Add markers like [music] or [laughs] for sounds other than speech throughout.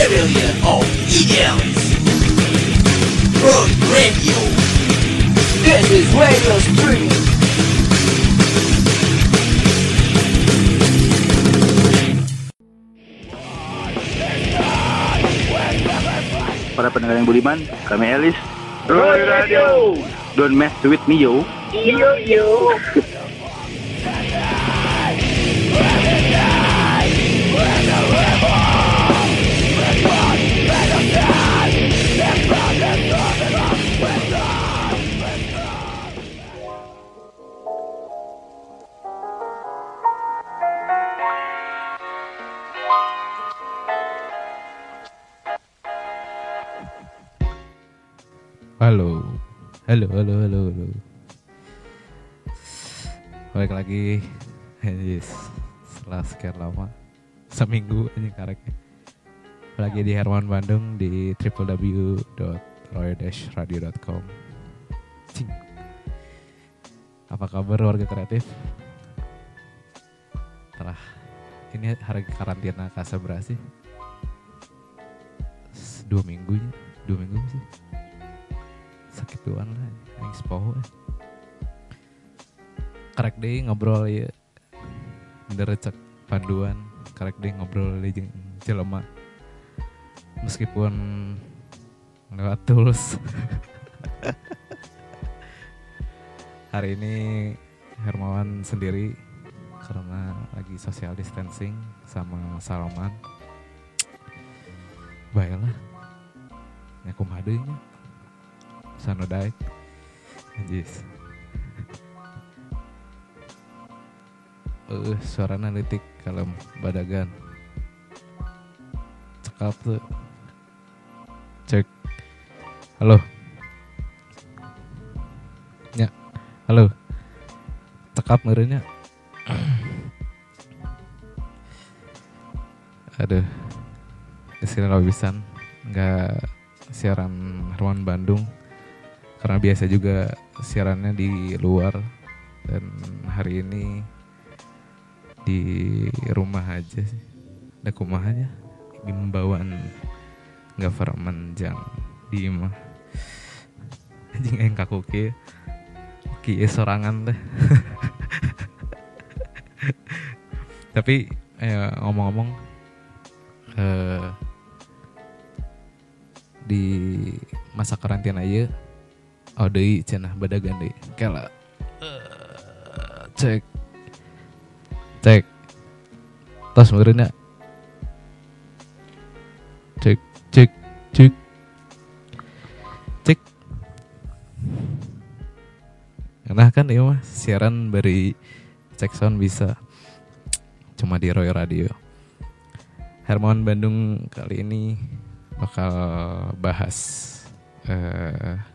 Rebellion of Idiots Road Radio This is Radio Stream Para pendengar yang budiman, kami Elis. Roy Radio. Don't mess with me yo. Yo yo. Halo, halo, halo, halo. Balik lagi. Yes. Setelah sekian lama. Seminggu ini kareknya. Lagi di Herman Bandung di www.roy-radio.com Cing. Apa kabar warga kreatif? Telah ini hari karantina kasa? S- Dua minggunya, dua minggu sih sakit tuan lah yang sepoho eh. karek deh ngobrol ya bener cek panduan karek deh ngobrol di jelema. Meskipun lewat tulus [laughs] hari ini Hermawan sendiri karena lagi social distancing sama Salman. Baiklah. Ya kumaha deui nya Sanodai Anjis. Eh, suara analitik kalem badagan. Cekap tuh. Cek. Halo. Ya Halo. Cekap merenya Aduh. Ke sini pisan Nggak siaran Herman Bandung karena biasa juga siarannya di luar. Dan hari ini di rumah aja sih. Ada kumahanya? Bimbauan government jang. Di imah anjing yang kaku ki ki sorangan teh. [laughs] Tapi eh, ngomong-ngomong eh, di masa karantina ya Oh deui cenah badagan deui. Kela. Eh, cek. Cek. Tos meureunna. Cek cek cek. Cek. Nah kan ieu mah siaran bari cek sound bisa cuma di Roy Radio. Hermawan Bandung kali ini bakal bahas eh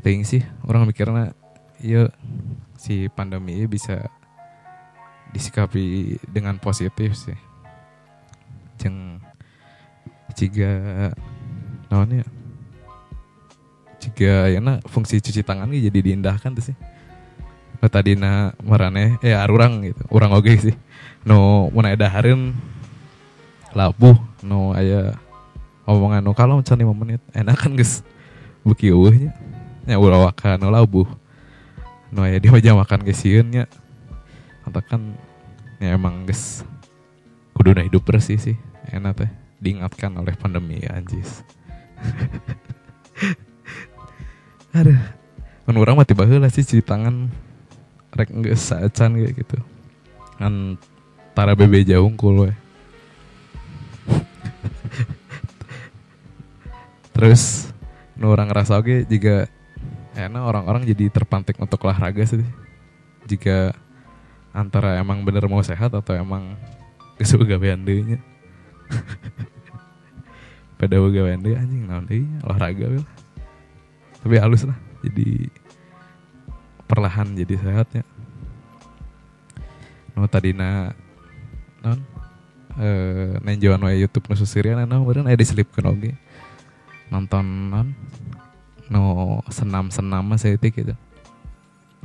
Ting sih orang mikirnya ya si pandemi bisa disikapi dengan positif sih. Jeng jika naonnya jika ya fungsi cuci tangan jadi diindahkan tuh sih. No tadina marane eh arurang gitu, orang oge sih. No mun aya dahareun labuh no aya omongan no kalau 5 menit enak kan geus beuki eueuh nya ulah wakan ulah buh nu aya di meja makan ge sieun nya. Kan ya emang geus kuduna hidup bersih sih enak teh. Diingatkan oleh pandemi ya anjis. [laughs] Aduh mun urang mah tiba heula sih cuci tangan rek geus kayak gitu. Antara bebe jauh kul we. [laughs] Terus nu orang ngerasa oke jika enak orang-orang jadi terpantik untuk olahraga sih. Jika antara emang bener mau sehat atau emang kesuka gawean nya [laughs] pada gawean deui anjing nya, olahraga we lah. tapi halus lah jadi perlahan jadi sehatnya. No tadina non eh nenjoan wae YouTube nu susirian nah meureun aya diselipkeun oge nonton non no senam-senam mah saya gitu.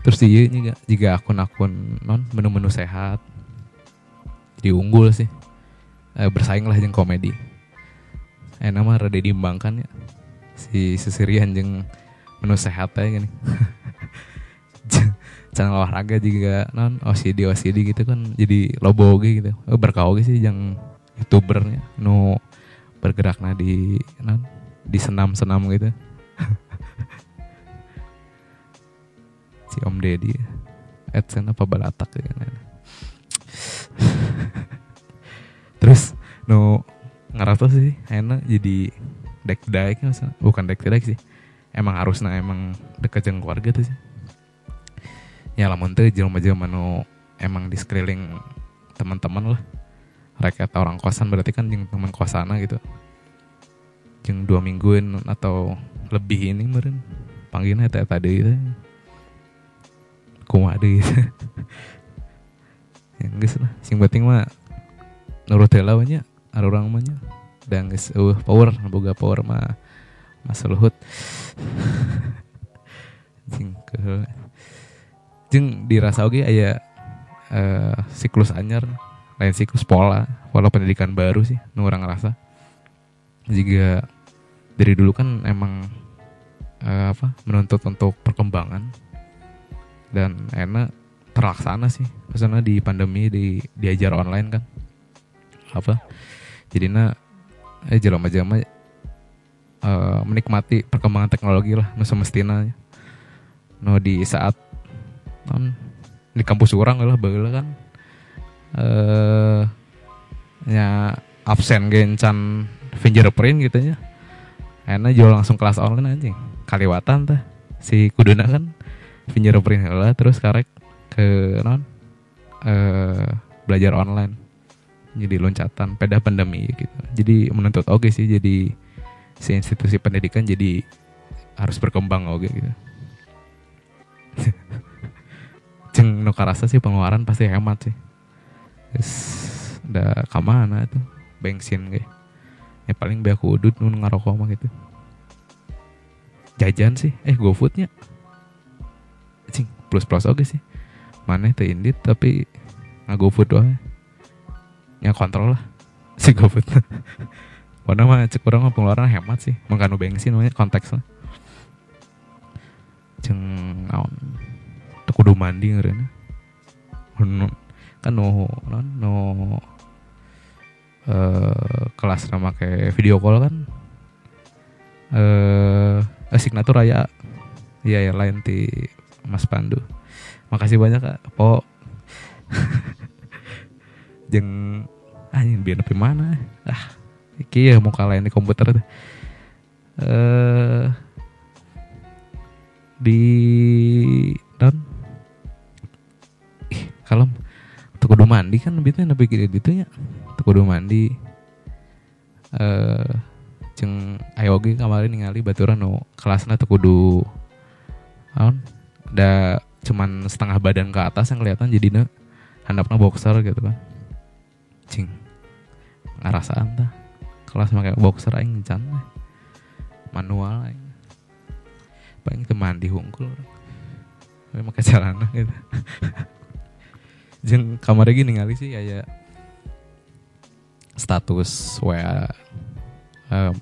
Terus iya juga jika akun-akun non menu-menu sehat. Diunggul sih. Eh, bersaing lah yang komedi. Eh nama rada diimbangkan ya. Si sesirian jeung menu sehat ya gini. [laughs] Channel olahraga juga non OCD OCD gitu kan. Jadi lobo gitu. Oh, berkah oge sih yang youtubernya. No bergerak nah di non di senam senam gitu [laughs] si Om Deddy. AdSense apa balatak ya kan? [laughs] Terus no ngerasa sih enak jadi dek dek bukan dek dek sih emang harusnya emang deket jeung keluarga tuh sih. Ya lamun tuh jelma jelma nu emang di sekeliling teman-teman lah. Atau orang kosan berarti kan jeung teman kosana gitu. Jeung dua mingguin atau lebih ini meren panggilnya teh tadi gitu kumaha deh [laughs] ya geus lah. Sing penting mah nurut heula nya ada orang mah nya. Dan geus uh, power boga power mah masa luhut jing [laughs] ke jeng dirasa oke aya uh, siklus anyar lain siklus pola pola pendidikan baru sih nu orang ngerasa. Jika dari dulu kan emang uh, apa menuntut untuk perkembangan dan enak terlaksana sih. Karena di pandemi di diajar online kan. Apa? Jadinya eh jelema-jelema uh, menikmati perkembangan teknologi lah nu semestina. No di saat kan di kampus orang lah bageula kan. Eh nya absen gencan fingerprint gitu nya. Enak jual langsung kelas online anjing. Kaliwatan tah si kuduna kan fingerprint lah. Terus karek ke non eh belajar online. Jadi loncatan pada pandemi gitu. Jadi menuntut oke sih jadi si institusi pendidikan jadi harus berkembang oke gitu. [laughs] Jeng no karasa sih pengeluaran pasti hemat sih. Terus udah ke mana tuh? Bensin kayak ya paling biar aku udut nun ngarokok mah gitu. Jajan sih eh gofoodnya plus plus oke sih. Mana itu indit tapi nggak gofood doang. Ya kontrol lah. [laughs] Si gofood. [laughs] Padahal mah cek orang pengeluaran hemat sih. Mengkanu bensin namanya konteks lah. Ceng naon? Kudu mandi ngaranna Nu- kan no no, no eh kelas nama kayak video call kan. Eh eh, signatur raya iya ya lain ti Mas Pandu. Makasih banyak kak. Po. [laughs] Jeng. Anjing biar nepi mana? Ah iki ya mau kalahin di komputer tuh. Eh di dan ih kalem. Tuh kudu mandi kan bitnya nepi gitu gitu nya tuh kudu mandi. Eh ceng ayo oge kemarin ningali baturan no kelasnya tuh kudu naon da cuman setengah badan ke atas yang kelihatan jadi handapnya boxer gitu kan. Cing ngerasaan tah kelas pakai boxer aing can we. manual aing. Paling teu mandi hungkul tapi make celana gitu. [laughs] Jeung kamarnya gini ningali sih kayak status WA em,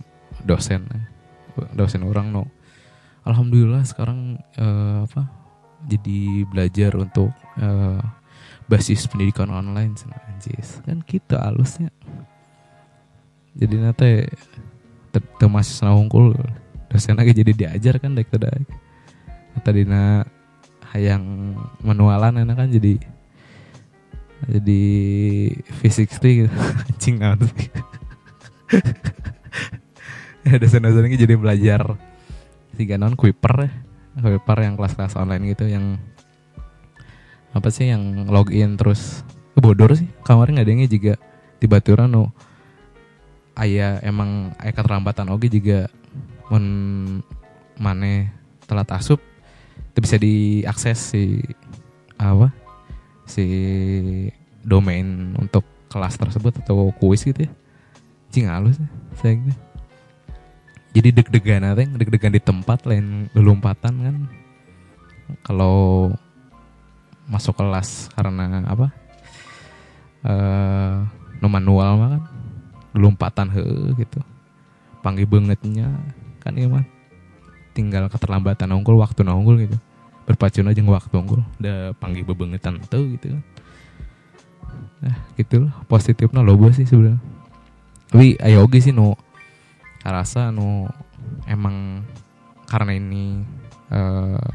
dosen dosen orang no. Alhamdulillah sekarang eh, apa jadi belajar untuk eh, basis pendidikan online anjis. Kan kita alusnya jadi nate te masih sana hungkul dosen lagi jadi diajar kan dek tadi tadina hayang manualan enak kan jadi jadi fisik gitu. [laughs] Anjing banget sih. [laughs] Ya dosen-dosen ini jadi belajar. Tiga non Kuiper ya Kuiper yang kelas-kelas online gitu yang apa sih yang login terus. Bodor sih kemarin nggak ada yang juga di Baturan no. Ayah emang ayah keterlambatan oke juga men mane telat asup itu bisa diakses si apa si domain untuk kelas tersebut atau kuis gitu ya. Cing halus ya saya gitu. Jadi deg-degan aja deg-degan di tempat lain lompatan kan. Kalau masuk kelas karena apa? Eh no manual mah kan lompatan he gitu. Panggil bangetnya kan ya man tinggal keterlambatan unggul waktu unggul gitu. Berpacu aja waktu unggul udah panggil bebengetan tuh gitu kan. Nah gitu lah positifnya lobo sih sebenarnya. Tapi ayo oke sih no rasa no emang karena ini eh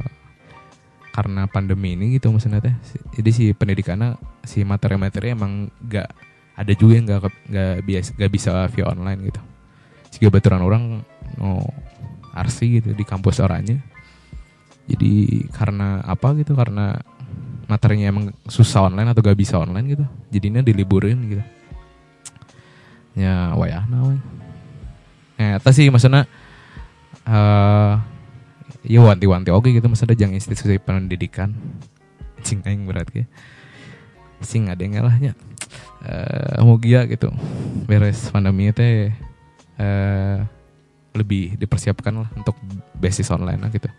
karena pandemi ini gitu maksudnya teh. Jadi si pendidikannya si materi-materi emang gak ada juga yang gak, gak biasa gak bisa via online gitu. Jika baturan orang no arsi gitu di kampus orangnya. Jadi karena apa gitu karena materinya emang susah online atau gak bisa online gitu jadinya diliburin gitu. Ya wayahna we ya eta sih maksudnya eh ya wanti-wanti oke gitu. Maksudnya jangan institusi pendidikan. Cing aing berat ya sing ada yang ngalahnya eh mugia gitu. Beres pandemi teh eh lebih dipersiapkan lah untuk basis online lah gitu.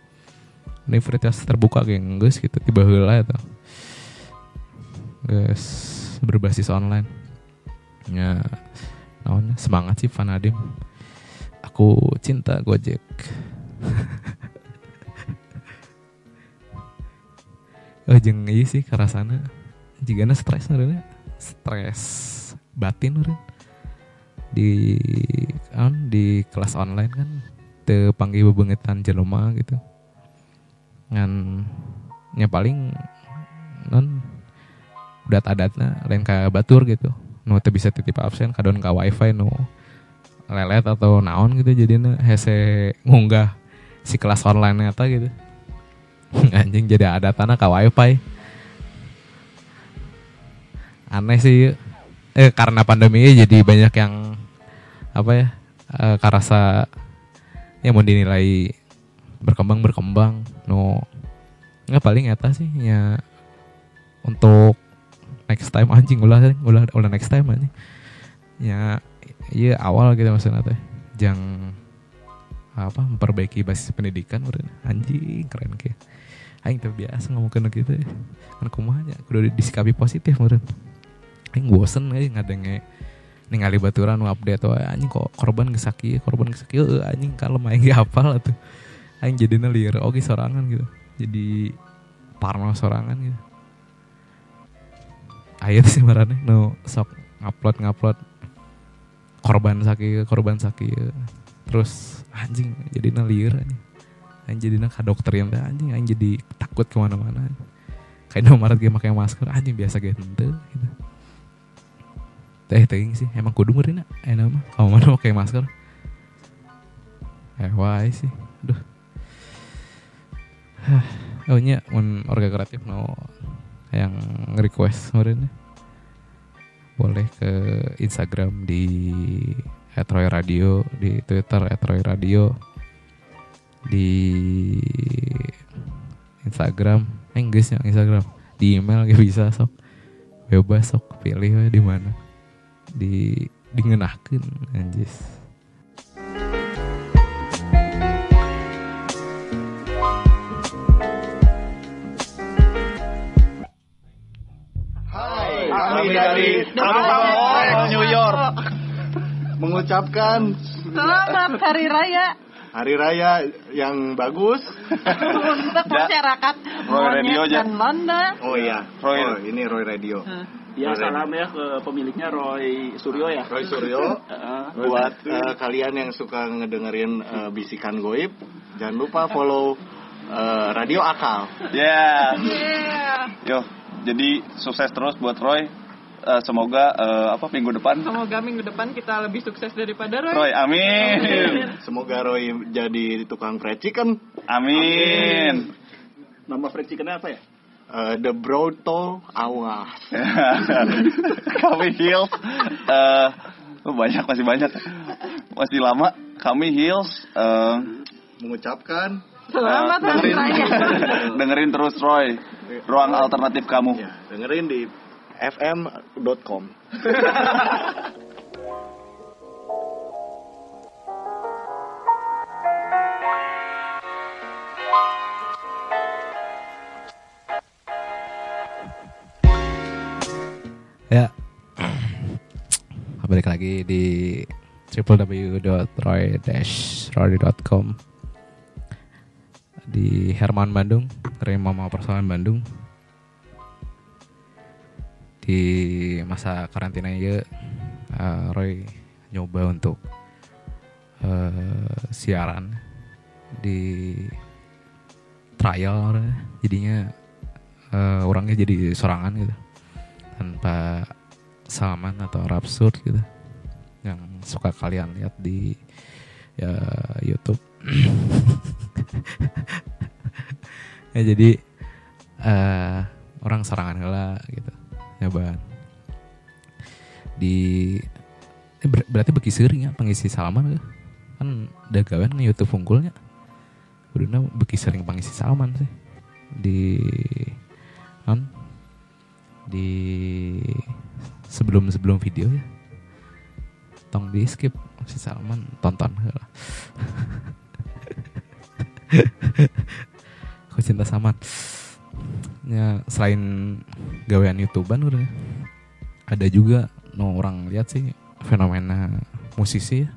Universitas terbuka kayak geus gitu. Tiba heula eta. Geus berbasis online. Ya semangat sih Fanadim aku cinta Gojek. [laughs] Oh jeung ieu sih karasana jigana stres sebenarnya stres batin meureun di kan di kelas online kan. Teu panggil bebengetan jelema gitu. Ngan nya paling non dat adatna lain ka batur gitu. Nu teu bisa titip absen kadon ka wifi nu lelet atau naon gitu jadinya hese ngunggah si kelas online eta gitu. [laughs] Anjing jadi ada tanah ke wifi. Aneh sih eh karena pandemi ini jadi banyak yang apa ya eh, karasa ya mau dinilai berkembang berkembang. No nggak paling eta sih ya untuk next time anjing ulah ulah ulah next time anjing. Ya iya awal gitu maksudnya teh. Jang apa memperbaiki basis pendidikan meureun anjing keren ke aing teh biasa ngomong kena gitu ya. Kan kumaha nya kudu disikapi positif meureun. Aing bosen aing ngadenge ningali baturan update wae. Anjing kok korban geus sakieu korban sakieu eueuh, anjing kalem aing [laughs] ge hafal atuh aing jadina lieur oge sorangan gitu. Jadi parno sorangan gitu. Aya sih marane nu sok ngupload ngupload korban sakieu korban sakieu terus anjing jadinya liur anjing. Anjing jadinya ka dokter yang anjing. Anjing jadi takut ke mana-mana. Kayak Indomaret gue pakai masker anjing biasa henteu gitu. Teh teuing sih. Emang kudu meureun enak mah kamu mana pakai masker? Eh wae sih. Aduh oh nya orga kreatif no yang request meureun boleh ke Instagram di @roy radio di Twitter @roy radio di Instagram eh yang Instagram. Di email gak bisa sok. Bebas sok. Pilih di mana. Di di ngeunahkeun anjis Kami dari Kampung New York mengucapkan Selamat Hari Raya hari raya yang bagus. untuk [laughs] masyarakat Roy Radio dan Manda. Oh iya, Roy. oh, ini Roy Radio. Ya Roy salam ya ke pemiliknya Roy Suryo ya. Roy Suryo. [laughs] Buat eh, kalian yang suka ngedengerin eh, bisikan goib, jangan lupa follow eh, Radio Akal. Ya, Yeah. yo. Jadi sukses terus buat Roy. Eh, semoga eh, apa minggu depan Semoga minggu depan kita lebih sukses daripada Roy. Roy, amin. Semoga Roy jadi tukang fried chicken. Amin. Nama fried chicken apa ya? Eh, the Broto Awas. [laughs] Kami Hills eh oh, banyak masih banyak. Masih lama. Kami Hills eh, Mengucapkan Selamat Hari dengerin, Raya. [laughs] dengerin terus Roy. Ruang alternatif kamu. ya, dengerin di fm.com. ya balik lagi di www.roy-rory.com di Herman Bandung, Mama Persoalan Bandung. Di masa karantina ya, eh, Roy nyoba untuk eh, siaran di trial, jadinya eh, orangnya jadi sorangan gitu, tanpa Salman atau Rapsur gitu, yang suka kalian lihat di ya, YouTube. [laughs] ya jadi eh orang serangan heula gitu nyoba di ber- berarti bagi sering ya pengisi salaman ya. kan udah gawean nge YouTube unggulnya Udahnya bagi sering pengisi salaman sih di kan di sebelum sebelum video ya tong di skip si Salman tonton. Aku [laughs] cinta Salman. Ya selain gawean YouTubean udah ada juga no orang lihat sih fenomena musisi ya.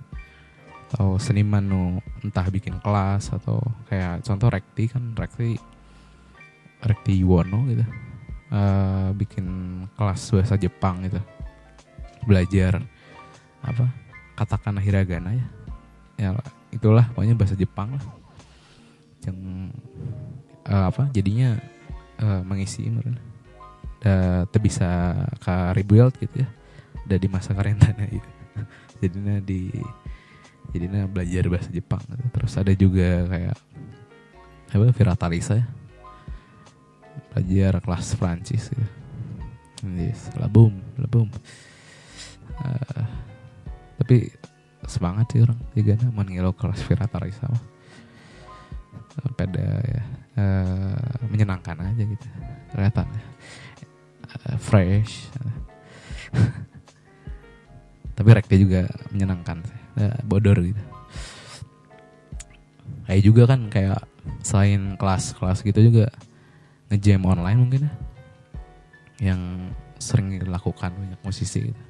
Atau seniman no entah bikin kelas atau kayak contoh Rekti kan Rekti Rekti Yuwono gitu. Eh, bikin kelas bahasa Jepang gitu. Belajar apa katakanlah hiragana ya. Ya itulah pokoknya bahasa Jepang lah. Yang eh, apa jadinya eh, mengisi meren da teu bisa ka rebuild gitu ya. Udah di masa karantina gitu. [laughs] Jadinya di jadinya belajar bahasa Jepang gitu. terus ada juga kayak apa Viratalisa ya. Belajar kelas Prancis gitu. Yes, labum labum. Eh, tapi semangat sih orang. Juga na mengilau kelas Viratalisa mah. Pada ya eh, menyenangkan aja gitu. Kelihatannya Eh, fresh. [laughs] Tapi reknya juga menyenangkan Eh, bodor gitu. Kayak juga kan kayak selain kelas-kelas gitu juga ngejam online mungkin ya. Yang sering dilakukan banyak musisi gitu.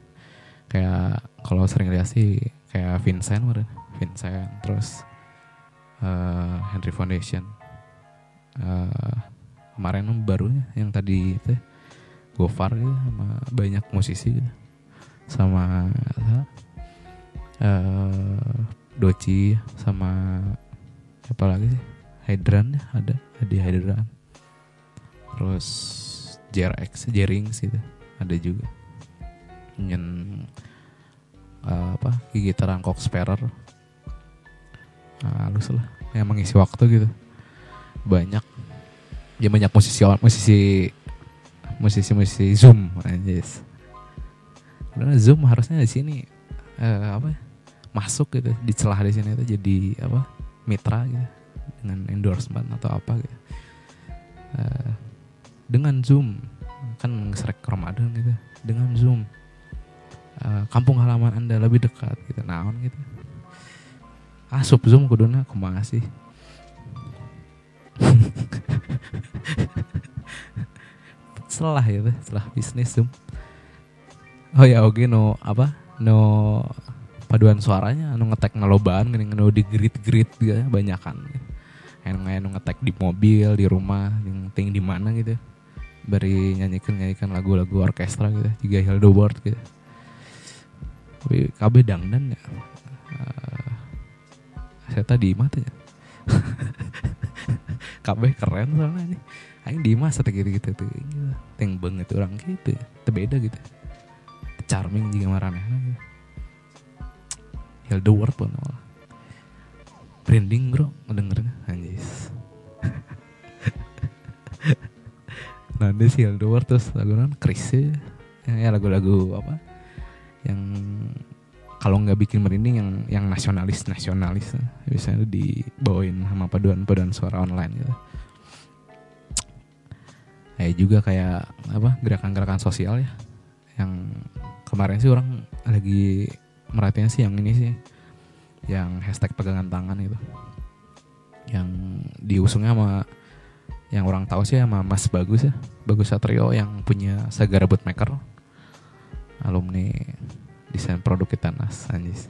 Kayak kalau sering lihat sih kayak Vincent Vincent terus eh, Henry Foundation Eh, kemarin barunya yang tadi itu ya, Gofar gitu sama banyak musisi gitu. Sama eh Doci sama apa lagi sih? Hydran ya ada ada Hydran terus JRX Jerings gitu ada juga. Nyen eh, apa gitaran Cox Sparrow nah, halus lah yang mengisi waktu gitu banyak. Ya banyak musisi musisi musisi musisi zoom anjis. Karena zoom harusnya di sini eh, apa ya, masuk gitu di celah di sini itu jadi apa mitra gitu dengan endorsement atau apa gitu. Eh, dengan zoom kan ngeserek Ramadan gitu dengan zoom eh, kampung halaman anda lebih dekat gitu naon gitu. Asup zoom kuduna kumaha sih [laughs] setelah gitu setelah bisnis zoom oh ya oke no apa no paduan suaranya anu ngetek ngelobaan gini nu di grid grid gitu ya banyakan. Yang anu ngetek di mobil di rumah yang ting di mana gitu bari nyanyikan nyanyikan lagu-lagu orkestra gitu juga Hildebord gitu tapi KB dangdan ya. Eh, saya tadi mata [laughs] KB keren soalnya Aing di masa gitu gitu. Tuh Teng banget orang gitu ya. Terbeda gitu. Charming juga marahnya gitu. Hildebord pun malah. Branding bro ngedengernya. Anjis. Nanti si Hildebord terus lagu non Chris ya. Ya lagu-lagu apa? Yang kalau nggak bikin merinding yang yang nasionalis nasionalis biasanya dibawain sama paduan-paduan suara online gitu. Kayak juga kayak apa gerakan-gerakan sosial ya. Yang kemarin sih orang lagi merhatiin sih yang ini sih yang hashtag pegangan tangan itu. Yang diusungnya sama yang orang tahu sih sama Mas Bagus ya Bagus Satrio yang punya Sagara Bootmaker alumni desain produk kita nas anjis.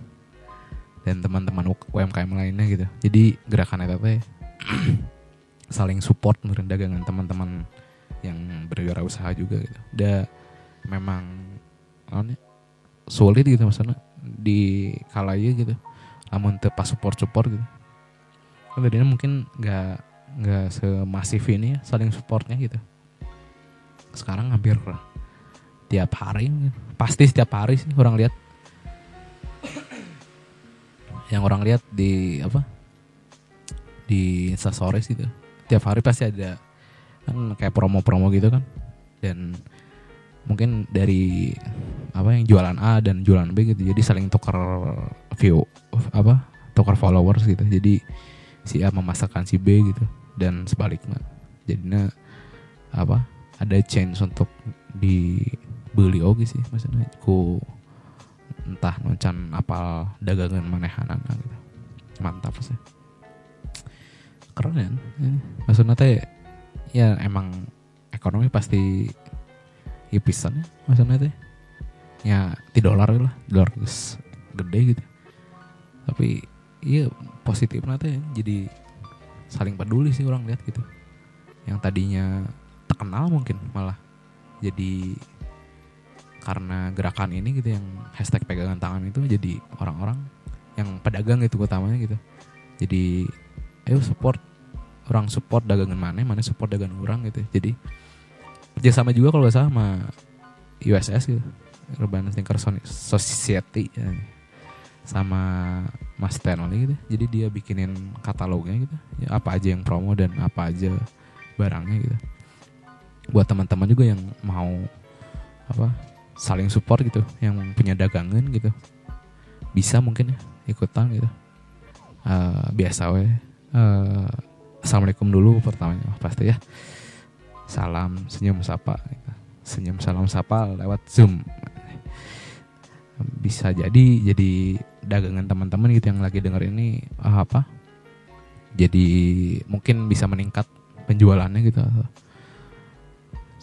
Dan teman-teman UMKM lainnya gitu. Jadi gerakan eta teh [clears throat] saling support meureun dagangan teman-teman yang berwirausaha juga gitu. Da memang sulit gitu maksudnya. Di kala ieu gitu. Lamun teu pas support support gitu. Kan tadinya mungkin nggak nggak semasif ini ya saling supportnya gitu. Sekarang hampir tiap hari. Pasti setiap hari sih orang lihat. Yang orang lihat di apa di instastories gitu. Tiap hari pasti ada kan kayak promo-promo gitu kan. Dan mungkin dari apa yang jualan A dan jualan B gitu. Jadi saling tukar view apa tukar followers gitu. Jadi si A memasarkan si B gitu. Dan sebaliknya. Jadinya apa ada chance untuk dibeli oke sih maksudnya. Ku entah noncan apal dagangan manehanan gitu. Mantap sih. Keren ini. maksudnya teh ya emang ekonomi pasti ya pisan ya maksudnya teh. Ya di dolar lah. Dolar gede gitu. Tapi iya positif teh jadi saling peduli sih orang lihat gitu. Yang tadinya terkenal mungkin malah jadi karena gerakan ini gitu yang hashtag pegangan tangan itu jadi orang-orang yang pedagang gitu utamanya gitu. Jadi ayo support. Orang support dagangan mana mana support dagangan orang gitu. Jadi kerjasama juga kalau nggak salah sama USS gitu. Urban Soni- Society ya. sama Mas Stanley gitu. Jadi dia bikinin katalognya gitu. Ya, apa aja yang promo dan apa aja barangnya gitu. Buat teman-teman juga yang mau apa saling support gitu yang punya dagangan gitu. Bisa mungkin ya ikutan gitu. Eh, biasa we. Eh, assalamualaikum dulu pertamanya pasti ya. Salam senyum sapa gitu. senyum salam sapa lewat zoom. Bisa jadi jadi dagangan teman-teman gitu yang lagi denger ini ah, apa jadi mungkin bisa meningkat penjualannya gitu.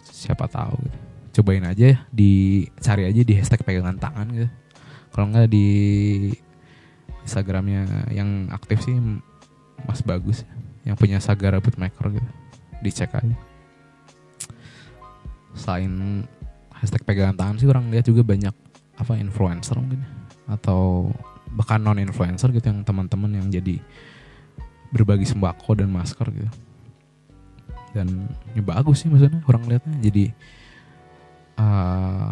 Siapa tahu gitu. Cobain aja ya dicari aja di hashtag pegangan tangan gitu. Kalau nggak di Instagramnya yang aktif sih Mas Bagus yang punya Sagara Bootmaker gitu. Dicek aja. Selain hashtag pegangan tangan sih orang lihat juga banyak apa influencer mungkin ya. atau bahkan non influencer gitu yang teman-teman yang jadi berbagi sembako dan masker gitu. Dan ya bagus sih maksudnya orang lihatnya jadi eh,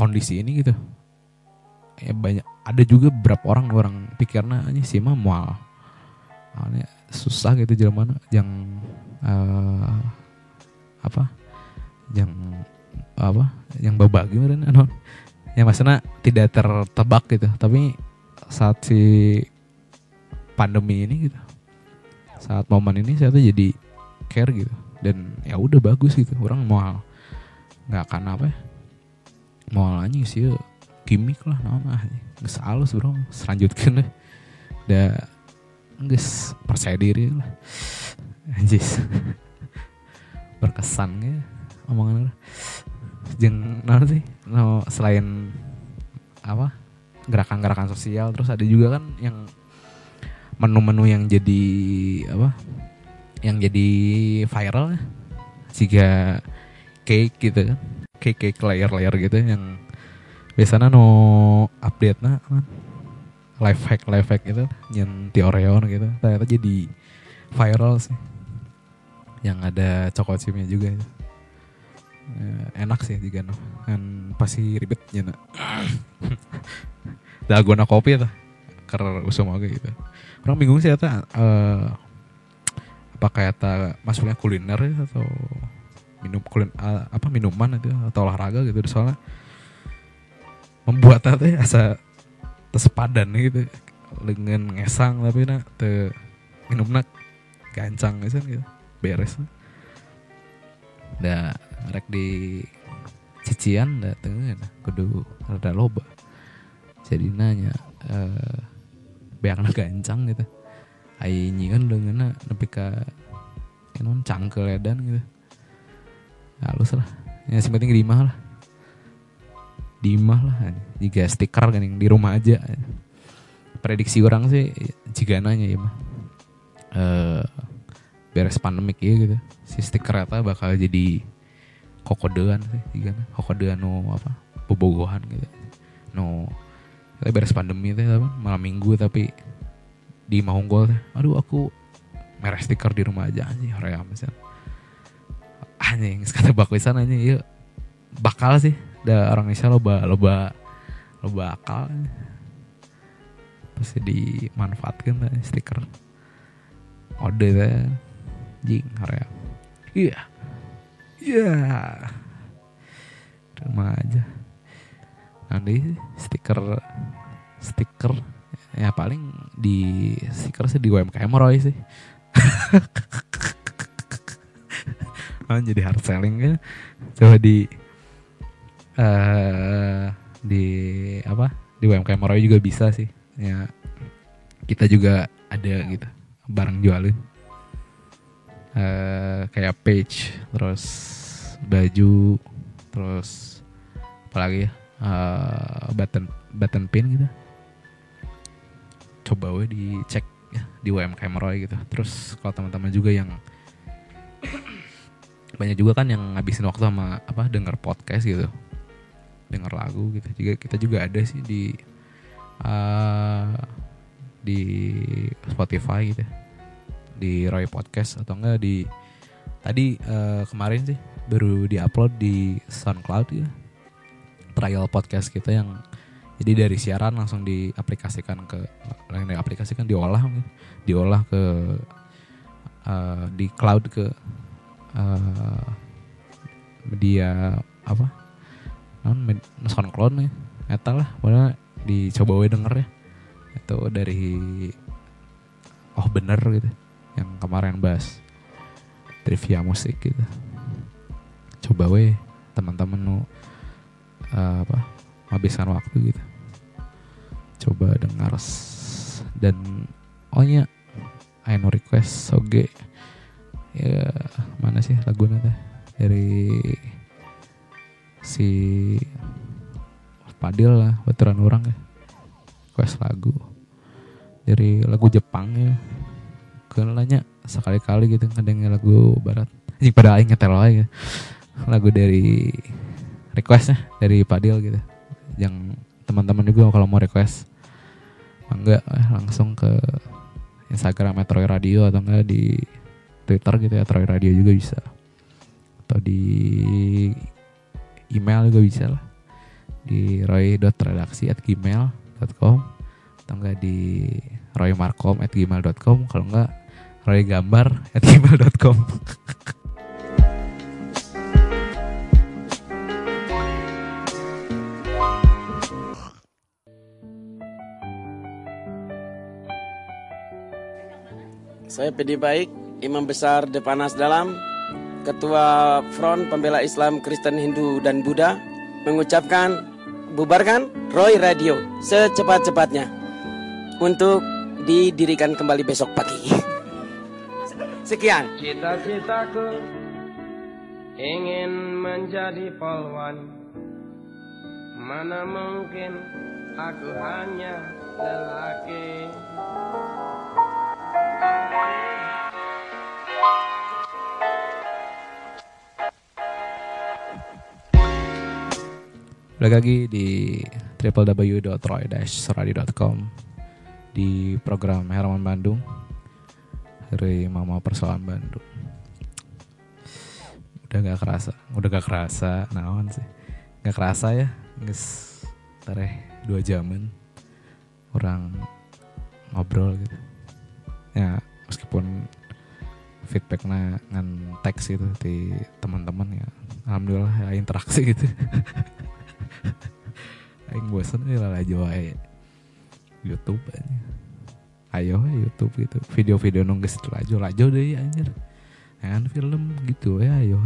kondisi ini gitu. Ya banyak ada juga beberapa orang orang pikirnya ini sih mah mual. Susah gitu jalan mana yang eh, apa? Yang apa? Yang berbagi meren anu [laughs] ya maksudnya tidak tertebak gitu tapi saat si pandemi ini gitu saat momen ini saya tuh jadi care gitu dan ya udah bagus gitu orang mau nggak akan apa ya. Mau anjing sih ya, gimmick lah nama nggak halus bro. Selanjutkan deh. Udah nggak percaya diri lah. Anjis berkesan ya omongan naon sih? No, selain apa? gerakan-gerakan sosial. Terus ada juga kan yang menu-menu yang jadi apa? Yang jadi viral ya. jika cake gitu kan. Cake-cake layer-layer gitu yang biasanya no update nah kan life hack life hack gitu. Yang di Oreo gitu. Ternyata jadi viral sih. Yang ada coklat chipnya juga itu. Eh, enak sih juga no. kan pasti ribet ya nak dalgona kopi tuh ker usum oke gitu. Orang bingung sih eta eh apa kayak ta masuknya kuliner ya, atau minum kulin eh, apa minuman itu atau olahraga gitu soalnya membuat teh asa tersepadan gitu dengan ngesang tapi nak te minumna gancang gitu gitu beres. Da rek di cician da tengah kudu rada loba. Jadi nanya eh beakna gancang gitu. Ai nyieun leungeunna nepi ka non cangkel edan gitu halus lah. Yang penting di imah lah. Di imah lah. Jika stiker kan yang di rumah aja. Prediksi orang sih jika nanya ya mah. Eh beres pandemik ya gitu. Si stiker eta bakal jadi kokodean sih jika kokodean no apa? Bobogohan gitu. No kita beres pandemi teh apa? Malam minggu tapi di Mahunggol aduh aku merah stiker di rumah aja anjing. Hoream misalnya anjing sekata bakuisan anjing iya. Bakal sih da orang Indonesia loba loba loba akal. Pasti dimanfaatkan lah stiker. Ode teh jing hoream iya. Iya. Rumah aja. Nanti stiker stiker ya paling di stiker sih di UMKM Roy sih [laughs] oh, jadi hard selling kan coba di eh di apa di UMKM Roy juga bisa sih. Ya kita juga ada gitu barang jualin. Eh kayak page terus baju terus apalagi ya eh, button button pin gitu. Coba we dicek ya di UMKM Roy gitu. Terus kalau teman-teman juga yang banyak juga kan yang ngabisin waktu sama apa denger podcast gitu. Denger lagu gitu. Juga kita juga ada sih di eh, di Spotify gitu. Di Roy Podcast atau enggak di tadi eh, kemarin sih baru diupload di SoundCloud ya trial podcast kita yang jadi dari siaran langsung diaplikasikan ke yang diaplikasikan diolah gitu. diolah ke eh, di cloud ke eh, media apa? Non med- SoundCloud nih. Eta lah pokoknya dicoba we denger ya. Itu dari oh bener gitu yang kemarin bahas trivia musik gitu. Coba we teman-teman nu eh, apa habiskan waktu gitu. Coba dengar dan oh nya Aino request oge ya mana sih lagunya teh? Dari si Padil lah baturan orang ya. Request lagu. Dari lagu Jepang ya. Kenalnya sekali-kali gitu kadangnya lagu barat. Ini pada aing ngetel aja lagu dari requestnya dari Padil gitu. Yang teman-teman juga kalau mau request enggak langsung ke Instagram Troy Radio atau enggak di Twitter gitu ya Troy Radio juga bisa. Atau di email juga bisa lah. Di roy.redaksi at gmail.com atau enggak di roymarkom at gmail.com kalau enggak roy gambar at gmail.com Saya PD Baik, Imam Besar Depanas Dalam, Ketua Front Pembela Islam Kristen Hindu dan Buddha, mengucapkan bubarkan Roy Radio secepat-cepatnya untuk didirikan kembali besok pagi. [laughs] Sekian. Cita-citaku ingin menjadi polwan. Mana mungkin aku hanya lelaki. Balik lagi di www.roy-radio.com di program Herman Bandung dari Mama Persoalan Bandung. Udah gak kerasa, udah gak kerasa, naon sih? Gak kerasa ya, nges tareh dua jaman orang ngobrol gitu. Ya meskipun feedbacknya ngan teks gitu di teman-teman ya, alhamdulillah ya interaksi gitu. [laughs] [laughs] Aing bosen nih lah Jawa ya. YouTube aja. Ayo YouTube gitu. Video-video nunggu lajo lajo deh anjir. Kan film gitu ya ayo.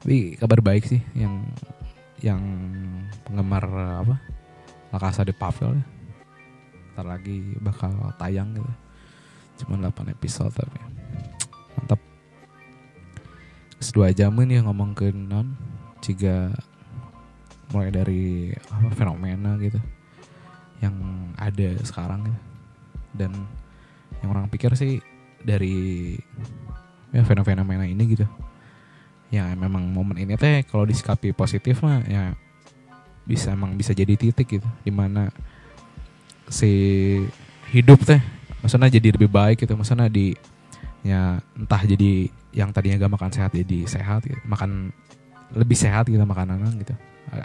Tapi kabar baik sih yang yang penggemar apa? La Casa de Papel ya. Ntar lagi bakal tayang gitu. Cuma 8 episode tapi mantap. Dua jam nih ngomong ke non Ciga mulai dari apa fenomena gitu yang ada sekarang gitu. dan yang orang pikir sih dari ya fenomena ini gitu ya memang momen ini teh kalau disikapi positif mah ya bisa emang bisa jadi titik gitu di mana si hidup teh maksudnya jadi lebih baik gitu maksudnya di ya entah jadi yang tadinya gak makan sehat jadi sehat gitu. makan lebih sehat gitu makanan gitu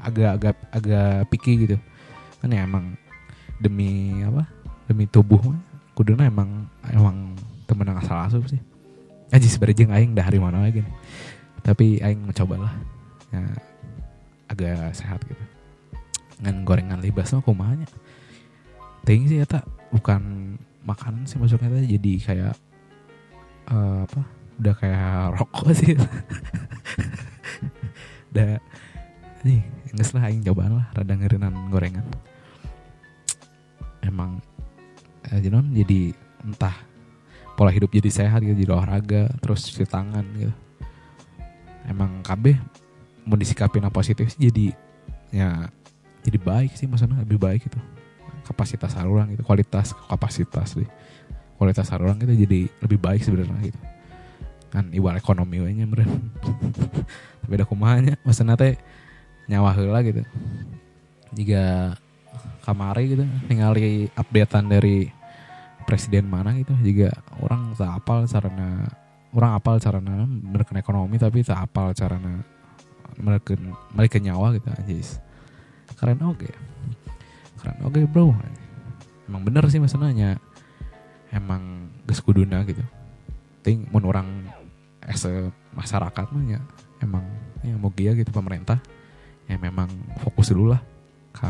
agak agak picky gitu. Kan ya emang demi apa? Demi tubuh kuduna emang emang temen yang asal asup sih. Aja sebenarnya aing dah hari mana lagi tapi aing mencoba lah. Ya agak sehat gitu. Dengan gorengan libas mah kumanya ting sih ya tak bukan makanan sih maksudnya teh jadi kayak eh, apa? Udah kayak rokok sih. [laughs] Udah nih nges lah aing cobaan lah rada ngerinan gorengan. Emang eh, jadi entah pola hidup jadi sehat gitu jadi olahraga terus cuci tangan gitu. Emang KB mau disikapin yang positif sih jadi ya jadi baik sih maksudnya lebih baik gitu. Kapasitas saluran gitu kualitas kapasitas deh kualitas saluran kita jadi lebih baik sebenarnya gitu. Kan ibarat ekonomi we nya meureun [laughs] tapi ada kumanya maksudnya teh nyawa heula gitu. Jika kamari gitu ningali updatean dari presiden mana gitu. Juga orang tak apal carana orang apal carana mereka ekonomi tapi tak apal carana mereka mereka nyawa gitu anjis. Keren oke. Keren oke bro. Emang bener sih maksudnya emang geus kuduna gitu. Ting mun orang a masyarakat mah ya emang ya mau gitu pemerintah ya memang fokus dulu lah ke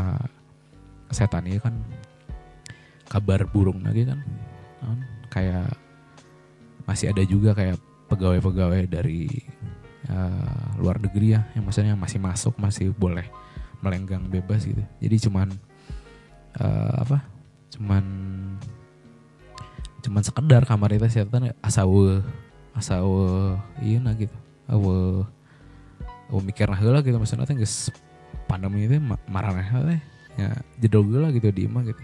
kesehatan ini kan. Kabar burung lagi kan. Kan, kayak masih ada juga kayak pegawai-pegawai dari eh, luar negeri ya yang maksudnya masih masuk masih boleh melenggang bebas gitu. Jadi cuman eh, apa? Cuman cuman sekedar kamar itu setan asawe asawe iya nah gitu. Awe mikir nah heula gitu. Maksudnya teh geus pandemi itu ma- marah teh ya. Jedol heula gitu di imah gitu.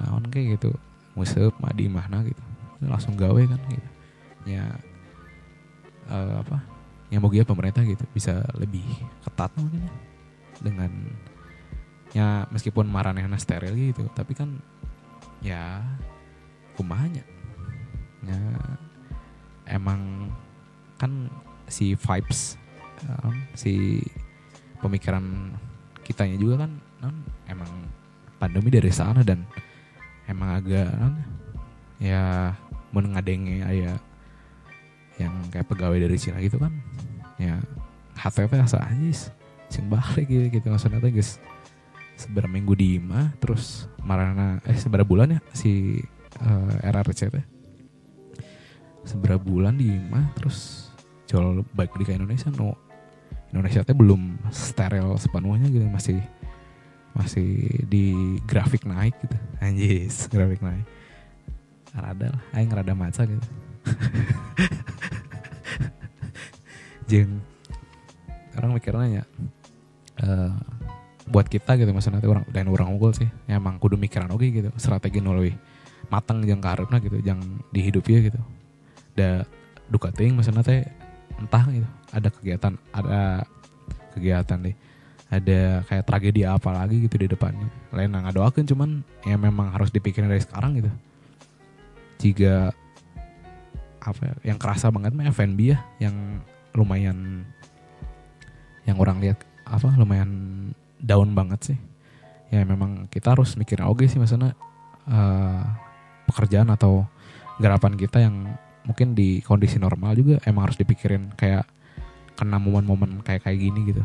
Naon kayak gitu museup mah di imahna gitu. Langsung gawe kan gitu. Ya eh, apa yang mau pemerintah gitu bisa lebih ketat mungkin ya. Dengan ya meskipun maranehna steril gitu tapi kan ya kumahanya ya emang kan si vibes um, si pemikiran kitanya juga kan non, emang pandemi dari sana dan emang agak non, ya mengadenge aya yang kayak pegawai dari Cina gitu kan. Ya HTT asa aja sing balik gitu, gitu. Maksudnya teh guys seberapa minggu di imah terus marana eh seberapa bulan ya si eh, RRC teh seberapa bulan di imah terus jual balik di ke Indonesia no Indonesia teh belum steril sepenuhnya gitu masih masih di grafik naik gitu. Anjis. Grafik naik. Rada lah aing rada maca gitu. [laughs] Jeng orang mikirnya ya eh, buat kita gitu maksudnya orang dan orang unggul sih ya emang kudu mikiran oke gitu strategi nu leuwih matang jeung kaharepna gitu yang dihidupi gitu. Da duka teuing maksudnya teh entah gitu. Ada kegiatan ada kegiatan deh. Ada kayak tragedi apa lagi gitu di depannya. Lain nggak doakan cuman ya memang harus dipikirin dari sekarang gitu. Jika apa ya, yang kerasa banget mah FNB ya yang lumayan yang orang lihat apa lumayan down banget sih. Ya memang kita harus mikirin oke sih maksudnya eh, pekerjaan atau garapan kita yang mungkin di kondisi normal juga emang harus dipikirin kayak kena momen-momen kayak kayak gini gitu.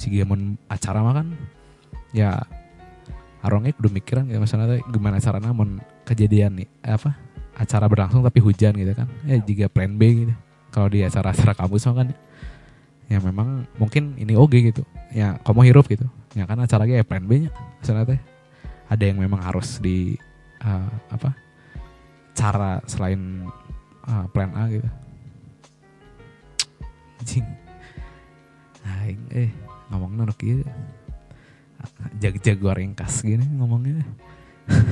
Si momen acara mah kan ya arongnya udah mikiran gitu misalnya gimana caranya mun kejadian nih apa acara berlangsung tapi hujan gitu kan. Ya juga plan B gitu. Kalau di acara-acara kampus mah kan ya memang mungkin ini oke gitu. Ya kamu hirup gitu. Ya kan acara lagi ya plan B nya misalnya teh ada yang memang harus di eh, apa cara selain eh, plan A gitu. Anjing. Aing eh ngomongnya nu kieu. Jag-jag gorengkas gini ngomongnya. [laughs]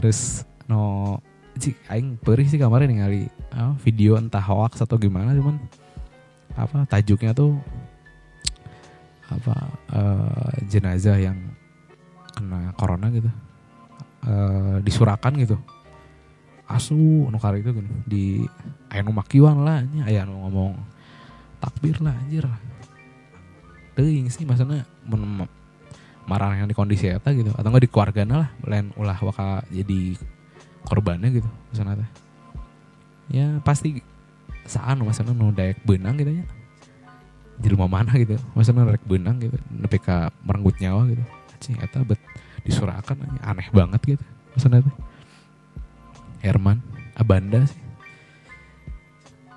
Terus no cik aing perih sih kemarin ningali ah, video entah hoax atau gimana cuman apa tajuknya tuh apa eh, jenazah yang kena corona gitu eh disurakan gitu asu nu itu gini, di aya nu makiwan lah nya aya nu ngomong takbir lah anjir. Teuing sih maksudnya mun marah yang di kondisi eta gitu atau enggak di keluargana lah lain ulah waka jadi korbannya gitu maksudnya teh. Ya pasti saan maksudnya nu daek benang gitu ya di rumah mana gitu maksudnya daek benang gitu nepi ka merenggut nyawa gitu. Anjing eta bet disurakan anjing. aneh banget gitu maksudnya teh Herman Abanda sih.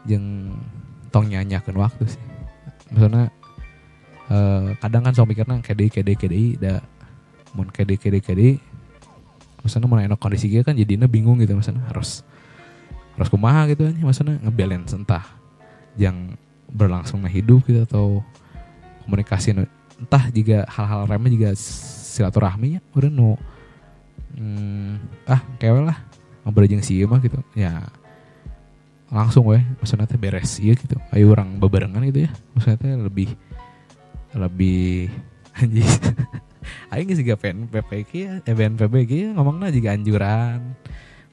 Jeung tong nyanyakeun waktu sih. Maksudnya eh, kadang kan sok mikirna kede kede kede da mun kede kede kede. Maksudnya mun enak kondisi gitu kan jadinya bingung gitu maksudnya. Harus harus kumaha gitu aja maksudnya ngebalance entah yang berlangsung hidup gitu atau komunikasi entah juga hal-hal remeh juga silaturahmi ya udah nu hmm, ah kewe lah ngobrol jeung si ieu mah gitu. Ya langsung weh maksudnya teh beres iya gitu. Ayo orang bebarengan gitu ya. Maksudnya teh lebih lebih [laughs] anjing. Aing geus juga PNPP ki ya eh, BNPB ki ya, juga anjuran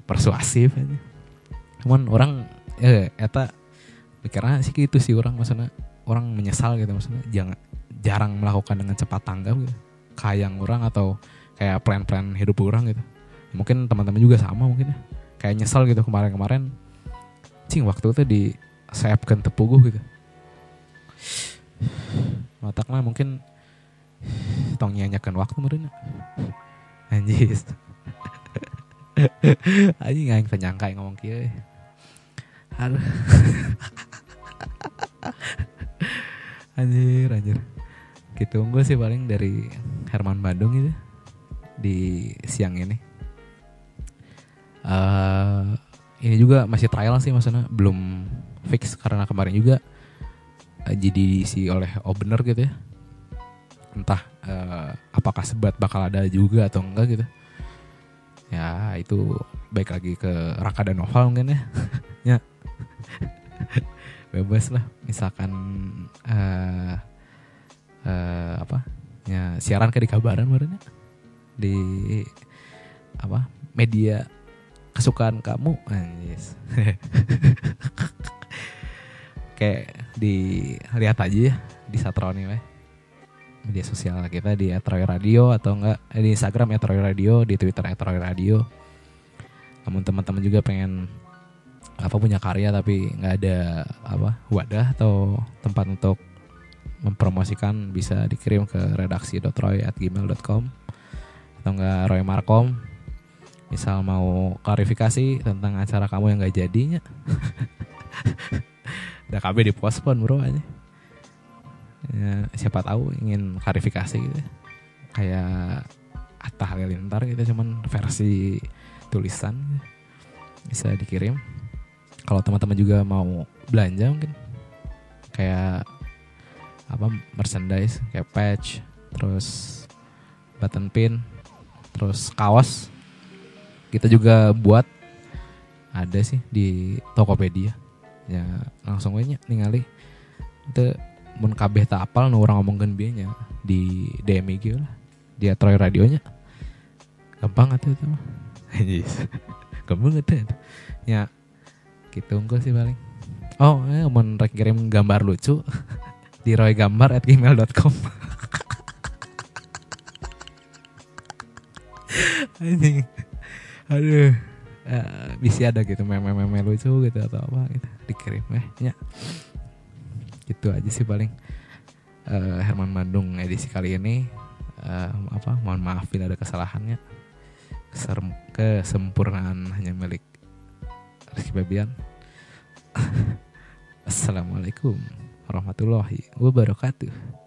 persuasif aja cuman orang eh eta pikirnya sih gitu sih orang maksudnya orang menyesal gitu maksudnya jangan jarang melakukan dengan cepat tanggap gitu. Kayak orang atau kayak plan-plan hidup orang gitu mungkin teman-teman juga sama mungkin ya. Kayak nyesal gitu kemarin-kemarin. Cing waktu itu di sayapkan tepuguh gitu. Otaknya mungkin tong nyanyakan waktu meureun anjis. [laughs] Anjing aing penyangka yang ngomong kieu. Aduh [laughs] anjir anjir. Gitu gue sih paling dari Herman Bandung gitu di siang ini eh ini juga masih trial sih maksudnya. Belum fix karena kemarin juga eh, jadi diisi oleh opener gitu ya. Entah eh, apakah sebat bakal ada juga atau enggak gitu. Ya itu baik lagi ke Raka dan Noval mungkin ya. [laughs] Ya. Bebas lah misalkan eh eh, apa? Ya siaran ke di kabaran barunya di apa? Media kesukaan kamu. Anjis. [laughs] Kayak dilihat aja ya di Satroni weh. Media sosial kita di Etroy Radio atau enggak eh, di Instagram Etroy Radio di Twitter Etroy Radio namun teman-teman juga pengen apa punya karya tapi nggak ada apa wadah atau tempat untuk mempromosikan bisa dikirim ke redaksi.roy@gmail.com atau enggak Roy Markom misal mau klarifikasi tentang acara kamu yang gak jadinya. [laughs] Udah KB di postpone bro aja. Ya, siapa tahu ingin klarifikasi gitu. Ya. kayak Atta Halilintar gitu cuman versi tulisan. Gitu. bisa dikirim. Kalau teman-teman juga mau belanja mungkin. Kayak apa merchandise kayak patch terus button pin terus kaos kita juga buat ada sih di Tokopedia. Ya langsung aja ningali itu mun kabeh tak apal nu orang ngomongkeun bieu nya di DM IG lah. Di Troy radionya gampang atuh itu mah. [laughs] [laughs] Gampang atuh ya gitu enggak sih paling. Oh eh mun rek kirim gambar lucu. [laughs] Di roygambar at gmail.com anjing aduh. Eh, bisa ada gitu meme-meme lucu gitu atau apa gitu dikirim eh ya. Gitu aja sih paling. Eh, Herman Bandung edisi kali ini. Eh, apa mohon maaf bila ada kesalahannya. Keser- kesempurnaan hanya milik Rizky Babian [laughs] Assalamualaikum warahmatullahi wabarakatuh